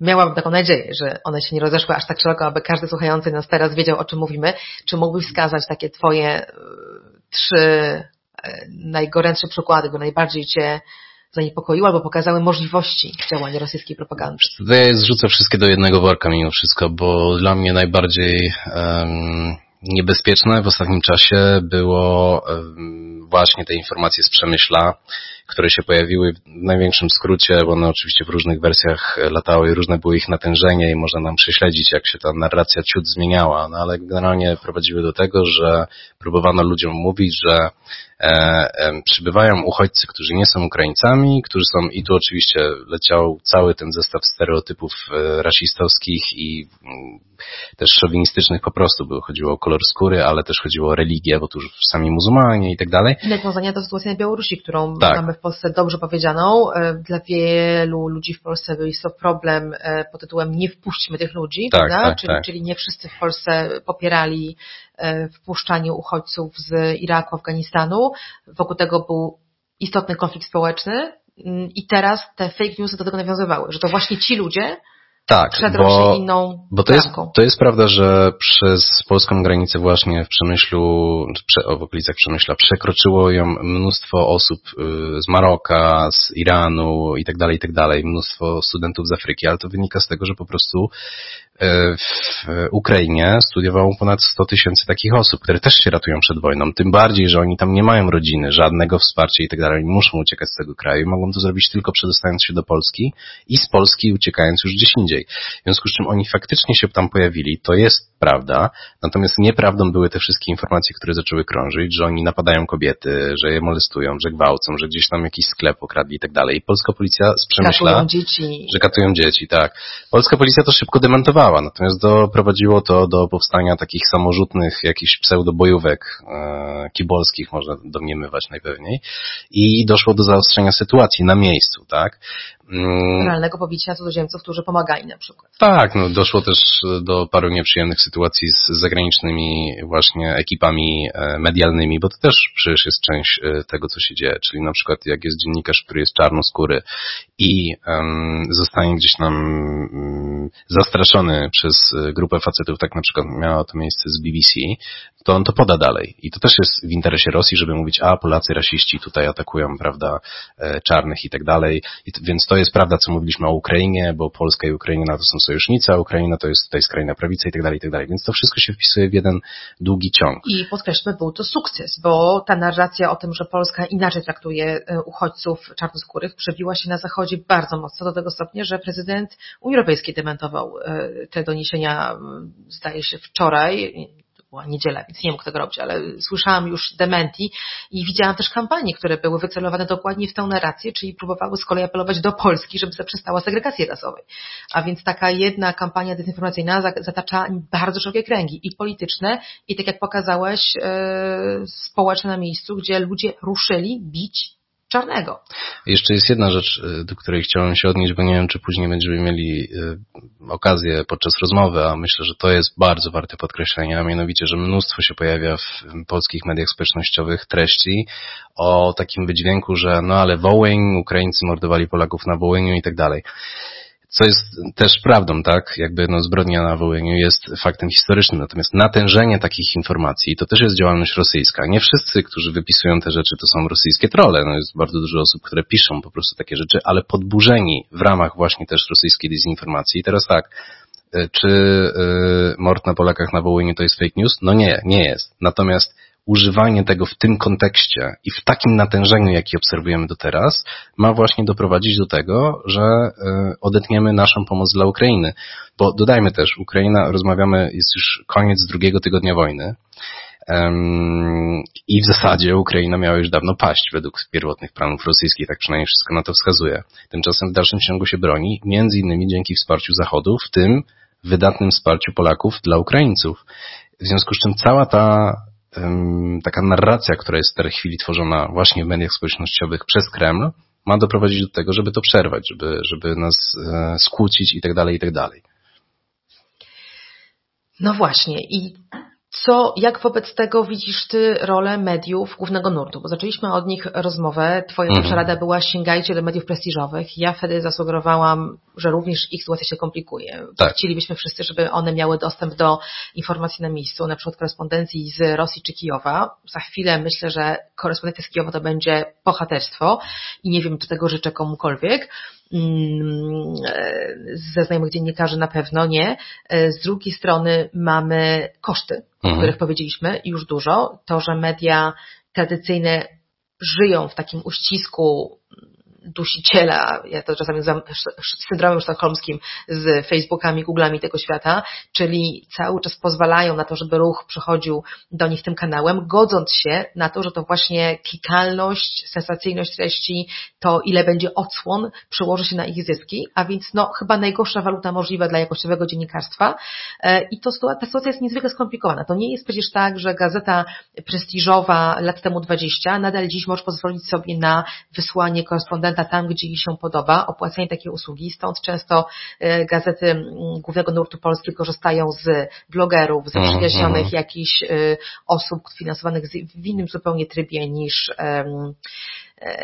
Miałabym taką nadzieję, że one się nie rozeszły aż tak szeroko, aby każdy słuchający nas teraz wiedział, o czym mówimy. Czy mógłbyś wskazać takie twoje e, trzy e, najgorętsze przykłady, bo najbardziej cię zaniepokoiły albo pokazały możliwości działania rosyjskiej propagandy? Ja zrzucę wszystkie do jednego worka mimo wszystko, bo dla mnie najbardziej um, niebezpieczne. W ostatnim czasie było właśnie te informacje z Przemyśla, które się pojawiły w największym skrócie, bo one oczywiście w różnych wersjach latały i różne były ich natężenie i można nam prześledzić, jak się ta narracja ciut zmieniała, no ale generalnie prowadziły do tego, że próbowano ludziom mówić, że e, e, przybywają uchodźcy, którzy nie są Ukraińcami, którzy są, i tu oczywiście leciał cały ten zestaw stereotypów e, rasistowskich i mm, też szowinistycznych po prostu, bo chodziło o kolor skóry, ale też chodziło o religię, bo tu już sami muzułmanie i tak dalej. Nawiązania do sytuacji na Białorusi, którą tak. mamy w Polsce dobrze powiedzianą. E, dla wielu ludzi w Polsce jest to problem e, pod tytułem nie wpuśćmy tych ludzi, tak, prawda? Tak, czyli, tak. czyli nie wszyscy w Polsce popierali wpuszczanie uchodźców z Iraku, Afganistanu. Wokół tego był istotny konflikt społeczny mm, i teraz te fake newsy do tego nawiązywały, że to właśnie ci ludzie tak, bo, inną bo to jest, to jest prawda, że przez polską granicę właśnie w Przemyślu, w okolicach Przemyśla przekroczyło ją mnóstwo osób y, z Maroka, z Iranu i tak dalej, i tak dalej, mnóstwo studentów z Afryki, ale to wynika z tego, że po prostu w Ukrainie studiowało ponad 100 tysięcy takich osób, które też się ratują przed wojną. Tym bardziej, że oni tam nie mają rodziny, żadnego wsparcia i tak dalej. Muszą uciekać z tego kraju. Mogą to zrobić tylko przedostając się do Polski i z Polski uciekając już gdzieś indziej. W związku z czym oni faktycznie się tam pojawili. To jest prawda. Natomiast nieprawdą były te wszystkie informacje, które zaczęły krążyć, że oni napadają kobiety, że je molestują, że gwałcą, że gdzieś tam jakiś sklep okradli i tak dalej. Polska policja z Przemyśla, katują dzieci. że katują dzieci, tak. Polska policja to szybko natomiast doprowadziło to do powstania takich samorzutnych jakichś pseudobojówek e, kibolskich, można domniemywać najpewniej, i doszło do zaostrzenia sytuacji na miejscu, tak. Mm. realnego pobicia cudzoziemców, którzy pomagali na przykład. Tak, no doszło też do paru nieprzyjemnych sytuacji z zagranicznymi właśnie ekipami e, medialnymi, bo to też przecież jest część e, tego, co się dzieje, czyli na przykład jak jest dziennikarz, który jest czarnoskóry i um, zostanie gdzieś tam um, zastraszony przez e, grupę facetów, tak na przykład miało to miejsce z BBC, to on to poda dalej. I to też jest w interesie Rosji, żeby mówić, a Polacy rasiści tutaj atakują, prawda, czarnych i tak dalej. I to, więc to jest prawda, co mówiliśmy o Ukrainie, bo Polska i Ukraina to są sojusznicy, a Ukraina to jest tutaj skrajna prawica i tak dalej, i tak dalej. Więc to wszystko się wpisuje w jeden długi ciąg. I podkreślmy, był to sukces, bo ta narracja o tym, że Polska inaczej traktuje uchodźców czarnoskórych przebiła się na Zachodzie bardzo mocno, do tego stopnia, że prezydent Unii Europejskiej dementował te doniesienia, zdaje się, wczoraj, była niedziela, więc nie mógł tego robić, ale słyszałam już dementi i widziałam też kampanie, które były wycelowane dokładnie w tę narrację, czyli próbowały z kolei apelować do Polski, żeby zaprzestała segregacji rasowej. A więc taka jedna kampania dezinformacyjna zatacza bardzo szerokie kręgi i polityczne i tak jak pokazałeś, yy, społeczne na miejscu, gdzie ludzie ruszyli bić czarnego. Jeszcze jest jedna rzecz, y, do której chciałem się odnieść, bo nie wiem, czy później będziemy mieli y, okazję podczas rozmowy, a myślę, że to jest bardzo warte podkreślenia, a mianowicie, że mnóstwo się pojawia w polskich mediach społecznościowych treści o takim wydźwięku, że no ale Wołyń, Ukraińcy mordowali Polaków na Wołyniu i tak dalej co jest też prawdą, tak? Jakby no, zbrodnia na Wołyniu jest faktem historycznym, natomiast natężenie takich informacji to też jest działalność rosyjska. Nie wszyscy, którzy wypisują te rzeczy, to są rosyjskie trole. No, jest bardzo dużo osób, które piszą po prostu takie rzeczy, ale podburzeni w ramach właśnie też rosyjskiej dezinformacji. I teraz tak, e, czy y, mord na Polakach na Wołyniu to jest fake news? No nie, nie jest. Natomiast używanie tego w tym kontekście i w takim natężeniu, jaki obserwujemy do teraz, ma właśnie doprowadzić do tego, że e, odetniemy naszą pomoc dla Ukrainy. Bo dodajmy też, Ukraina, rozmawiamy, jest już koniec drugiego tygodnia wojny. I w zasadzie Ukraina miała już dawno paść według pierwotnych planów rosyjskich, tak przynajmniej wszystko na to wskazuje. Tymczasem w dalszym ciągu się broni, między innymi dzięki wsparciu Zachodu, w tym wydatnym wsparciu Polaków dla Ukraińców. W związku z czym cała ta taka narracja, która jest w tej chwili tworzona właśnie w mediach społecznościowych przez Kreml, ma doprowadzić do tego, żeby to przerwać, żeby, żeby nas e, skłócić i tak dalej, i tak dalej. No właśnie i co, jak wobec tego widzisz Ty rolę mediów głównego nurtu? Bo zaczęliśmy od nich rozmowę. Twoja mhm. pierwsza rada była sięgajcie do mediów prestiżowych. Ja wtedy zasugerowałam, że również ich sytuacja się komplikuje. Tak. Chcielibyśmy wszyscy, żeby one miały dostęp do informacji na miejscu, na przykład korespondencji z Rosji czy Kijowa. Za chwilę myślę, że korespondencja z Kijowa to będzie bohaterstwo i nie wiem, czy tego życzę komukolwiek. Mm, ze znajomych dziennikarzy na pewno nie. Z drugiej strony mamy koszty, o mhm. których powiedzieliśmy już dużo. To, że media tradycyjne żyją w takim uścisku dusiciela, ja to czasami nazywam syndromem sztokholmskim z Facebookami, Googlami tego świata, czyli cały czas pozwalają na to, żeby ruch przechodził do nich tym kanałem, godząc się na to, że to właśnie klikalność, sensacyjność treści, to ile będzie odsłon przełoży się na ich zyski, a więc no chyba najgorsza waluta możliwa dla jakościowego dziennikarstwa e, i to, ta sytuacja jest niezwykle skomplikowana. To nie jest przecież tak, że gazeta prestiżowa lat temu 20 nadal dziś może pozwolić sobie na wysłanie korespondenta tam, gdzie jej się podoba, opłacanie takiej usługi, stąd często e, gazety głównego nurtu Polski korzystają z blogerów, z mhm, zaprzyjaźnionych mhm. jakichś e, osób finansowanych w innym zupełnie trybie niż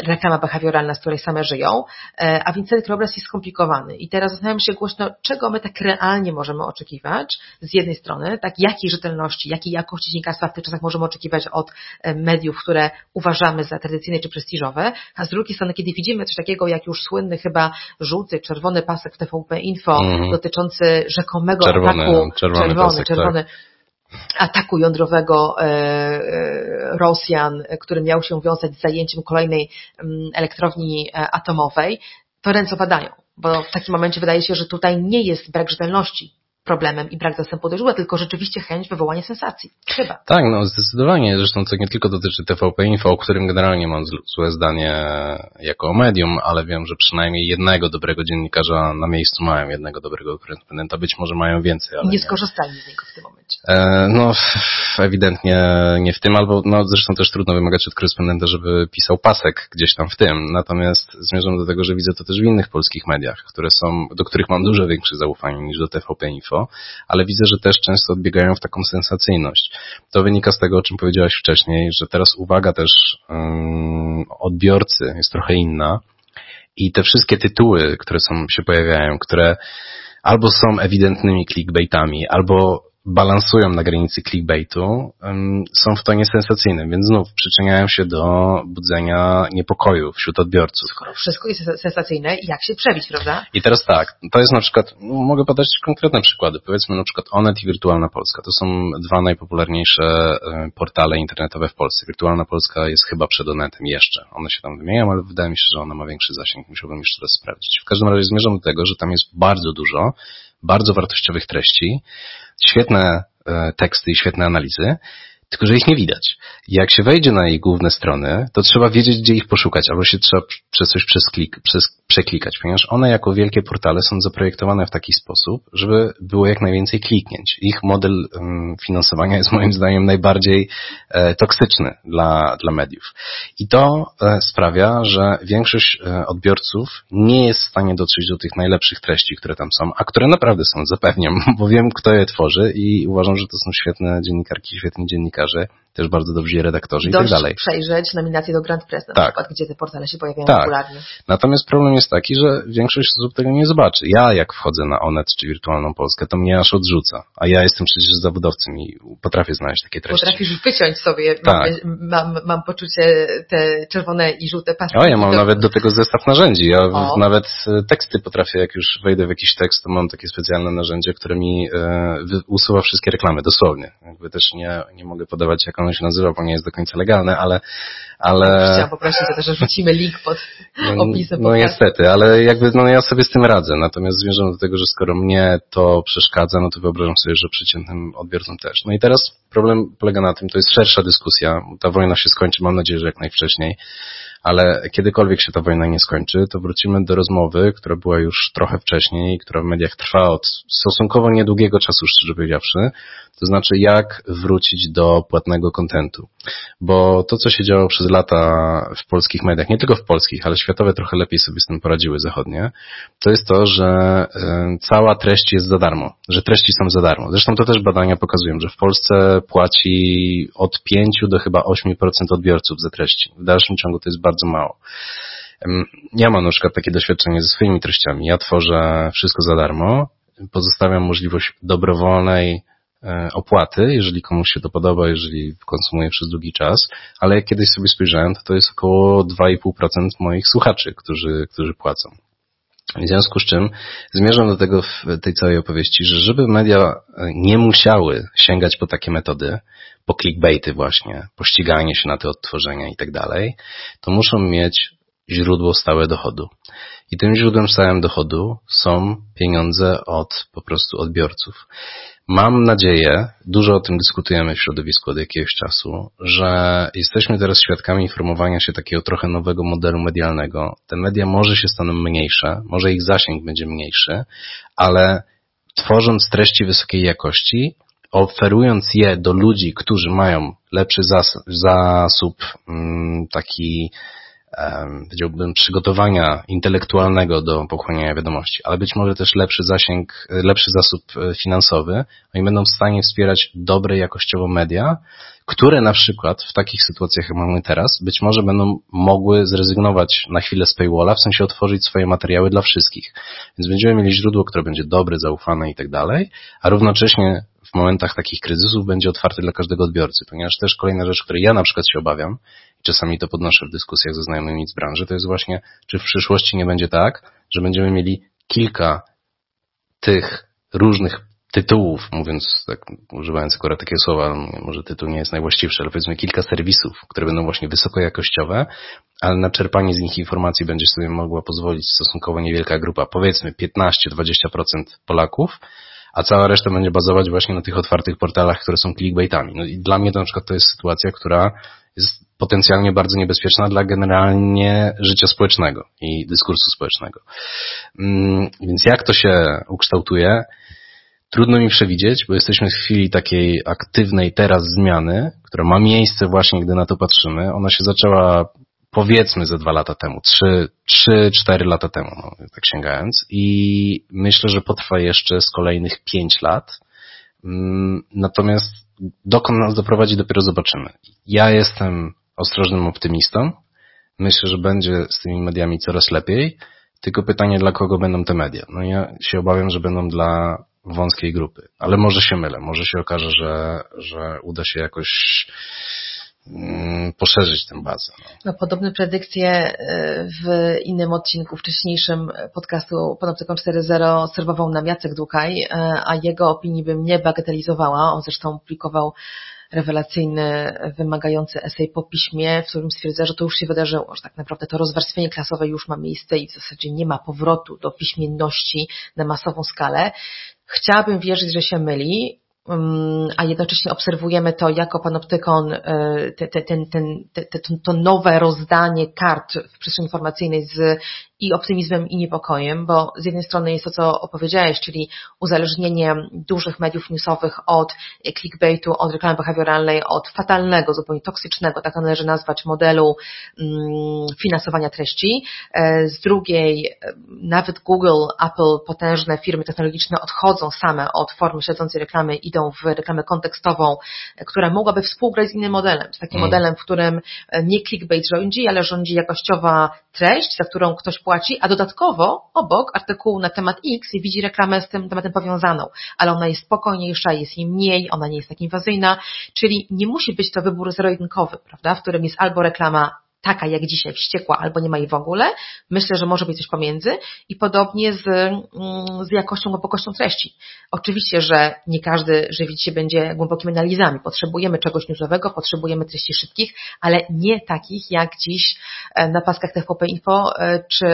reklama behawioralna, z której same żyją, e, a więc ten krajobraz jest skomplikowany. I teraz zastanawiam się głośno, czego my tak realnie możemy oczekiwać z jednej strony, tak jakiej rzetelności, jakiej jakości dziennikarstwa w tych czasach możemy oczekiwać od e, mediów, które uważamy za tradycyjne czy prestiżowe, a z drugiej strony, kiedy widzimy coś takiego jak już słynny chyba żółty, czerwony pasek w TVP Info mm. dotyczący rzekomego czerwony, ataku, czerwony, czerwony, pasek, czerwony tak ataku jądrowego e, e, Rosjan, który miał się wiązać z zajęciem kolejnej mm, elektrowni e, atomowej, to ręce padają, bo w takim momencie wydaje się, że tutaj nie jest brak rzetelności problemem i brak zastępu do źródła, tylko rzeczywiście chęć wywołania sensacji. Chyba. Tak, no zdecydowanie. Zresztą to nie tylko dotyczy TVP Info, o którym generalnie mam złe zdanie jako medium, ale wiem, że przynajmniej jednego dobrego dziennikarza na miejscu mają, jednego dobrego korespondenta. Być może mają więcej, ale nie, nie. skorzystali z niego w tym momencie. E, no, ewidentnie nie w tym, albo no zresztą też trudno wymagać od korespondenta, żeby pisał pasek gdzieś tam w tym. Natomiast zmierzam do tego, że widzę to też w innych polskich mediach, które są, do których mam dużo większe zaufanie niż do TVP Info ale widzę, że też często odbiegają w taką sensacyjność. To wynika z tego, o czym powiedziałaś wcześniej, że teraz uwaga też odbiorcy jest trochę inna i te wszystkie tytuły, które są, się pojawiają, które albo są ewidentnymi clickbaitami, albo balansują na granicy clickbaitu, są w tonie sensacyjnym, więc znów przyczyniają się do budzenia niepokoju wśród odbiorców. Skoro wszystko jest sensacyjne, jak się przebić, prawda? I teraz tak, to jest na przykład, no, mogę podać konkretne przykłady, powiedzmy na przykład Onet i Wirtualna Polska. To są dwa najpopularniejsze e, portale internetowe w Polsce. Wirtualna Polska jest chyba przed Onetem jeszcze. One się tam wymieniają, ale wydaje mi się, że ona ma większy zasięg. Musiałbym jeszcze raz sprawdzić. W każdym razie zmierzam do tego, że tam jest bardzo dużo bardzo wartościowych treści, świetne e, teksty i świetne analizy, tylko że ich nie widać. Jak się wejdzie na jej główne strony, to trzeba wiedzieć, gdzie ich poszukać, albo się trzeba przez coś przez klik, przez, przeklikać, ponieważ one jako wielkie portale są zaprojektowane w taki sposób, żeby było jak najwięcej kliknięć. Ich model um, finansowania jest moim zdaniem najbardziej e, toksyczny dla, dla mediów. I to e, sprawia, że większość e, odbiorców nie jest w stanie dotrzeć do tych najlepszych treści, które tam są, a które naprawdę są, zapewniam, <laughs> bo wiem, kto je tworzy i uważam, że to są świetne dziennikarki, świetni dziennikarze dziennikarze, też bardzo dobrzy redaktorzy i tak dalej. przejrzeć nominacje do Grand Press na tak. przykład, gdzie te portale się pojawiają tak. regularnie. Natomiast problem jest taki, że większość osób tego nie zobaczy. Ja jak wchodzę na Onet czy Wirtualną Polskę, to mnie aż odrzuca. A ja jestem przecież zawodowcem i potrafię znaleźć takie treści. Potrafisz wyciąć sobie, tak. mam, mam, mam poczucie te czerwone i żółte pasy. O, ja mam to... nawet do tego zestaw narzędzi. Ja o. nawet e, teksty potrafię, jak już wejdę w jakiś tekst, to mam takie specjalne narzędzie, które mi e, usuwa wszystkie reklamy, dosłownie. Jakby też nie, nie mogę podawać, jak ono się nazywa, bo nie jest do końca legalne, ale... ale... Chciałam poprosić o to, że rzucimy link pod no, <laughs> opisem. No niestety, ale jakby no ja sobie z tym radzę. Natomiast zmierzam do tego, że skoro mnie to przeszkadza, no to wyobrażam sobie, że przeciętnym odbiorcom też. No i teraz problem polega na tym, to jest szersza dyskusja. Ta wojna się skończy, mam nadzieję, że jak najwcześniej ale kiedykolwiek się ta wojna nie skończy, to wrócimy do rozmowy, która była już trochę wcześniej, która w mediach trwa od stosunkowo niedługiego czasu, szczerze powiedziawszy, to znaczy jak wrócić do płatnego kontentu. Bo to, co się działo przez lata w polskich mediach, nie tylko w polskich, ale światowe trochę lepiej sobie z tym poradziły zachodnie, to jest to, że e, cała treść jest za darmo, że treści są za darmo. Zresztą to też badania pokazują, że w Polsce płaci od 5 do chyba 8% odbiorców za treści. W dalszym ciągu to jest bardzo mało. Ja mam na przykład takie doświadczenie ze swoimi treściami. Ja tworzę wszystko za darmo, pozostawiam możliwość dobrowolnej E, opłaty, jeżeli komuś się to podoba, jeżeli konsumuje przez długi czas, ale jak kiedyś sobie spojrzałem, to to jest około 2,5% moich słuchaczy, którzy, którzy płacą. W związku z czym zmierzam do tego w tej całej opowieści, że żeby media nie musiały sięgać po takie metody, po clickbaity właśnie, po ściganie się na te odtworzenia i tak dalej, to muszą mieć źródło stałe dochodu. I tym źródłem stałym dochodu są pieniądze od po prostu odbiorców. Mam nadzieję, dużo o tym dyskutujemy w środowisku od jakiegoś czasu, że jesteśmy teraz świadkami informowania się takiego trochę nowego modelu medialnego. Te media może się staną mniejsze, może ich zasięg będzie mniejszy, ale tworząc treści wysokiej jakości, oferując je do ludzi, którzy mają lepszy zasób, mm, taki powiedziałbym, przygotowania intelektualnego do pochłaniania wiadomości, ale być może też lepszy zasięg, lepszy zasób e, finansowy. Oni będą w stanie wspierać dobre jakościowo media, które na przykład w takich sytuacjach, jak mamy teraz, być może będą mogły zrezygnować na chwilę z paywalla, w sensie otworzyć swoje materiały dla wszystkich. Więc będziemy mieli źródło, które będzie dobre, zaufane i tak dalej, a równocześnie w momentach takich kryzysów będzie otwarty dla każdego odbiorcy, ponieważ też kolejna rzecz, której ja na przykład się obawiam czasami to podnoszę w dyskusjach ze znajomymi z branży, to jest właśnie, czy w przyszłości nie będzie tak, że będziemy mieli kilka tych różnych tytułów, mówiąc tak, używając akurat takiego słowa, może tytuł nie jest najwłaściwszy, ale powiedzmy kilka serwisów, które będą właśnie wysokojakościowe, ale na czerpanie z nich informacji będzie sobie mogła pozwolić stosunkowo niewielka grupa, powiedzmy 15-20% Polaków, a cała reszta będzie bazować właśnie na tych otwartych portalach, które są clickbaitami. No i dla mnie to na przykład to jest sytuacja, która jest potencjalnie bardzo niebezpieczna dla generalnie życia społecznego i dyskursu społecznego. Mm, więc jak to się ukształtuje? Trudno mi przewidzieć, bo jesteśmy w chwili takiej aktywnej teraz zmiany, która ma miejsce właśnie, gdy na to patrzymy. Ona się zaczęła powiedzmy ze dwa lata temu, trzy, trzy, cztery lata temu, no, tak sięgając. I myślę, że potrwa jeszcze z kolejnych pięć lat. Mm, natomiast dokąd nas doprowadzi, dopiero zobaczymy. Ja jestem ostrożnym optymistą. Myślę, że będzie z tymi mediami coraz lepiej. Tylko pytanie, dla kogo będą te media? No ja się obawiam, że będą dla wąskiej grupy. Ale może się mylę. Może się okaże, że, że uda się jakoś Mm, poszerzyć tę bazę. No. no podobne predykcje e, w innym odcinku wcześniejszym podcastu Panoptykon 4.0 serwował nam Jacek Dukaj, e, a jego opinii bym nie bagatelizowała. On zresztą publikował rewelacyjny, wymagający esej po piśmie, w którym stwierdza, że to już się wydarzyło, że tak naprawdę to rozwarstwienie klasowe już ma miejsce i w zasadzie nie ma powrotu do piśmienności na masową skalę. Chciałabym wierzyć, że się myli, a jednocześnie obserwujemy to jako panoptykon, e, te, te, ten, ten, te, to nowe rozdanie kart w przestrzeni informacyjnej z i optymizmem i niepokojem, bo z jednej strony jest to, co opowiedziałeś, czyli uzależnienie dużych mediów newsowych od clickbaitu, od reklamy behawioralnej, od fatalnego, zupełnie toksycznego, tak należy nazwać, modelu mm, finansowania treści. E, z drugiej, e, nawet Google, Apple, potężne firmy technologiczne odchodzą same od formy śledzącej reklamy, idą w reklamę kontekstową, e, która mogłaby współgrać z innym modelem, z takim mm. modelem, w którym nie clickbait rządzi, ale rządzi jakościowa treść, za którą ktoś płaci, a dodatkowo obok artykułu na temat X widzi reklamę z tym tematem powiązaną, ale ona jest spokojniejsza, jest jej mniej, ona nie jest tak inwazyjna, czyli nie musi być to wybór zero-jedynkowy, prawda, w którym jest albo reklama taka jak dzisiaj, wściekła albo nie ma jej w ogóle. Myślę, że może być coś pomiędzy i podobnie z, mm, z jakością, głębokością treści. Oczywiście, że nie każdy żywić się będzie głębokimi analizami. Potrzebujemy czegoś newsowego, potrzebujemy treści szybkich, ale nie takich jak dziś e, na paskach TVP Info e, czy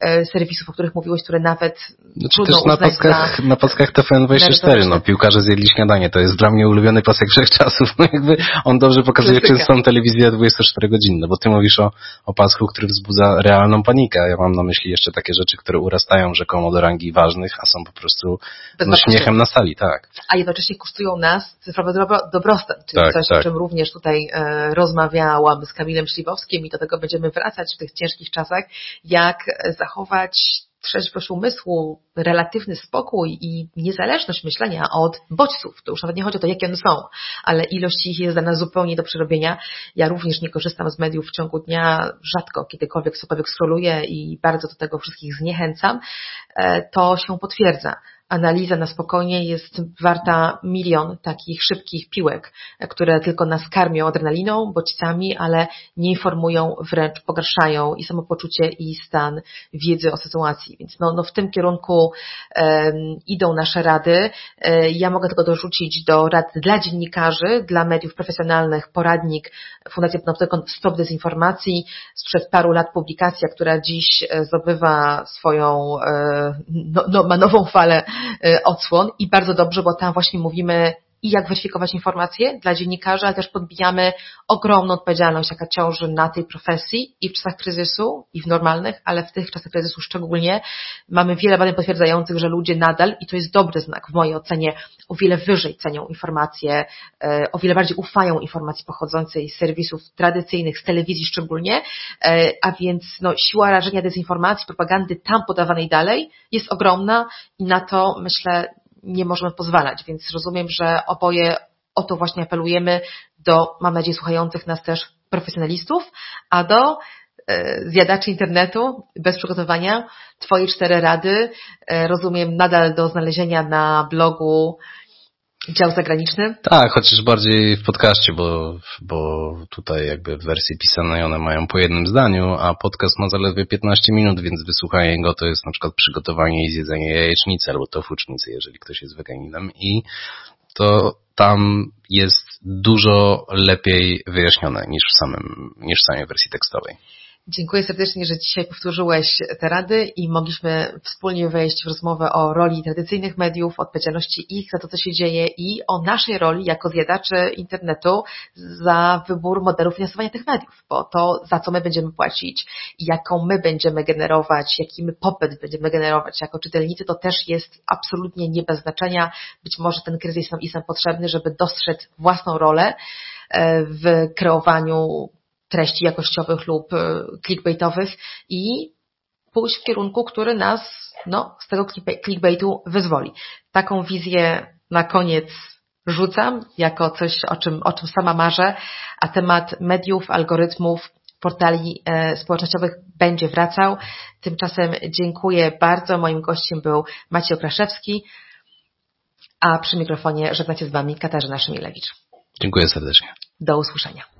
e, serwisów, o których mówiłeś, które nawet znaczy trudno też na paskach, na paskach TVN24, no piłkarze zjedli śniadanie, to jest dla mnie ulubiony pasek wszechczasów. No <laughs> jakby on dobrze pokazuje, czy są telewizje 24 godziny, bo ty mówisz o, o pasku, który wzbudza realną panikę. Ja mam na myśli jeszcze takie rzeczy, które urastają rzekomo do rangi ważnych, a są po prostu no, śmiechem na sali, tak. A jednocześnie kosztują nas cyfrowy dobro, dobrostan, czyli tak, coś, tak. o czym również tutaj e, rozmawiałam z Kamilem Szliwowskim i do tego będziemy wracać w tych ciężkich czasach, jak zachować trzeźwość umysłu, relatywny spokój i niezależność myślenia od bodźców. To już nawet nie chodzi o to, jakie one są, ale ilość ich jest dana zupełnie do przerobienia. Ja również nie korzystam z mediów w ciągu dnia, rzadko kiedykolwiek cokolwiek scrolluję i bardzo do tego wszystkich zniechęcam. E, to się potwierdza analiza na spokojnie jest warta milion takich szybkich piłek, które tylko nas karmią adrenaliną, bodźcami, ale nie informują, wręcz pogarszają i samopoczucie i stan wiedzy o sytuacji. Więc no, no w tym kierunku um, idą nasze rady. E, ja mogę tylko dorzucić do rad dla dziennikarzy, dla mediów profesjonalnych poradnik Fundacji Panoptykon Stop Dezinformacji sprzed paru lat publikacja, która dziś e, zdobywa swoją, e, no, no, ma nową falę e, odsłon i bardzo dobrze, bo tam właśnie mówimy i jak weryfikować informacje dla dziennikarzy, ale też podbijamy ogromną odpowiedzialność, jaka ciąży na tej profesji i w czasach kryzysu, i w normalnych, ale w tych czasach kryzysu szczególnie. Mamy wiele badań potwierdzających, że ludzie nadal, i to jest dobry znak w mojej ocenie, o wiele wyżej cenią informacje, e, o wiele bardziej ufają informacji pochodzącej z serwisów tradycyjnych, z telewizji szczególnie, e, a więc no, siła rażenia dezinformacji, propagandy tam podawanej dalej jest ogromna i na to myślę nie możemy pozwalać, więc rozumiem, że oboje o to właśnie apelujemy do, mam nadzieję, słuchających nas też profesjonalistów, a do e, zjadaczy internetu bez przygotowania. Twoje cztery rady, e, rozumiem, nadal do znalezienia na blogu Dział zagraniczny? Tak, chociaż bardziej w podcaście, bo, bo tutaj jakby w wersji pisanej one mają po jednym zdaniu, a podcast ma zaledwie 15 minut, więc wysłuchanie go to jest na przykład przygotowanie i zjedzenie jajecznicy albo tofucznicy, jeżeli ktoś jest weganinem i to tam jest dużo lepiej wyjaśnione niż w samym, niż w samej wersji tekstowej. Dziękuję serdecznie, że dzisiaj powtórzyłeś te rady i mogliśmy wspólnie wejść w rozmowę o roli tradycyjnych mediów, odpowiedzialności ich za to, co się dzieje i o naszej roli jako zjadaczy internetu za wybór modelu finansowania tych mediów, bo to, za co my będziemy płacić i jaką my będziemy generować, jaki my popyt będziemy generować jako czytelnicy, to też jest absolutnie nie bez znaczenia. Być może ten kryzys nam jest nam potrzebny, żeby dostrzec własną rolę e, w kreowaniu treści jakościowych lub e, clickbaitowych i pójść w kierunku, który nas no, z tego clickbaitu wyzwoli. Taką wizję na koniec rzucam jako coś, o czym, o czym sama marzę, a temat mediów, algorytmów, portali e, społecznościowych będzie wracał. Tymczasem dziękuję bardzo. Moim gościem był Maciej Okraszewski, a przy mikrofonie żegna się z Wami Katarzyna Szymilewicz. Dziękuję serdecznie. Do usłyszenia.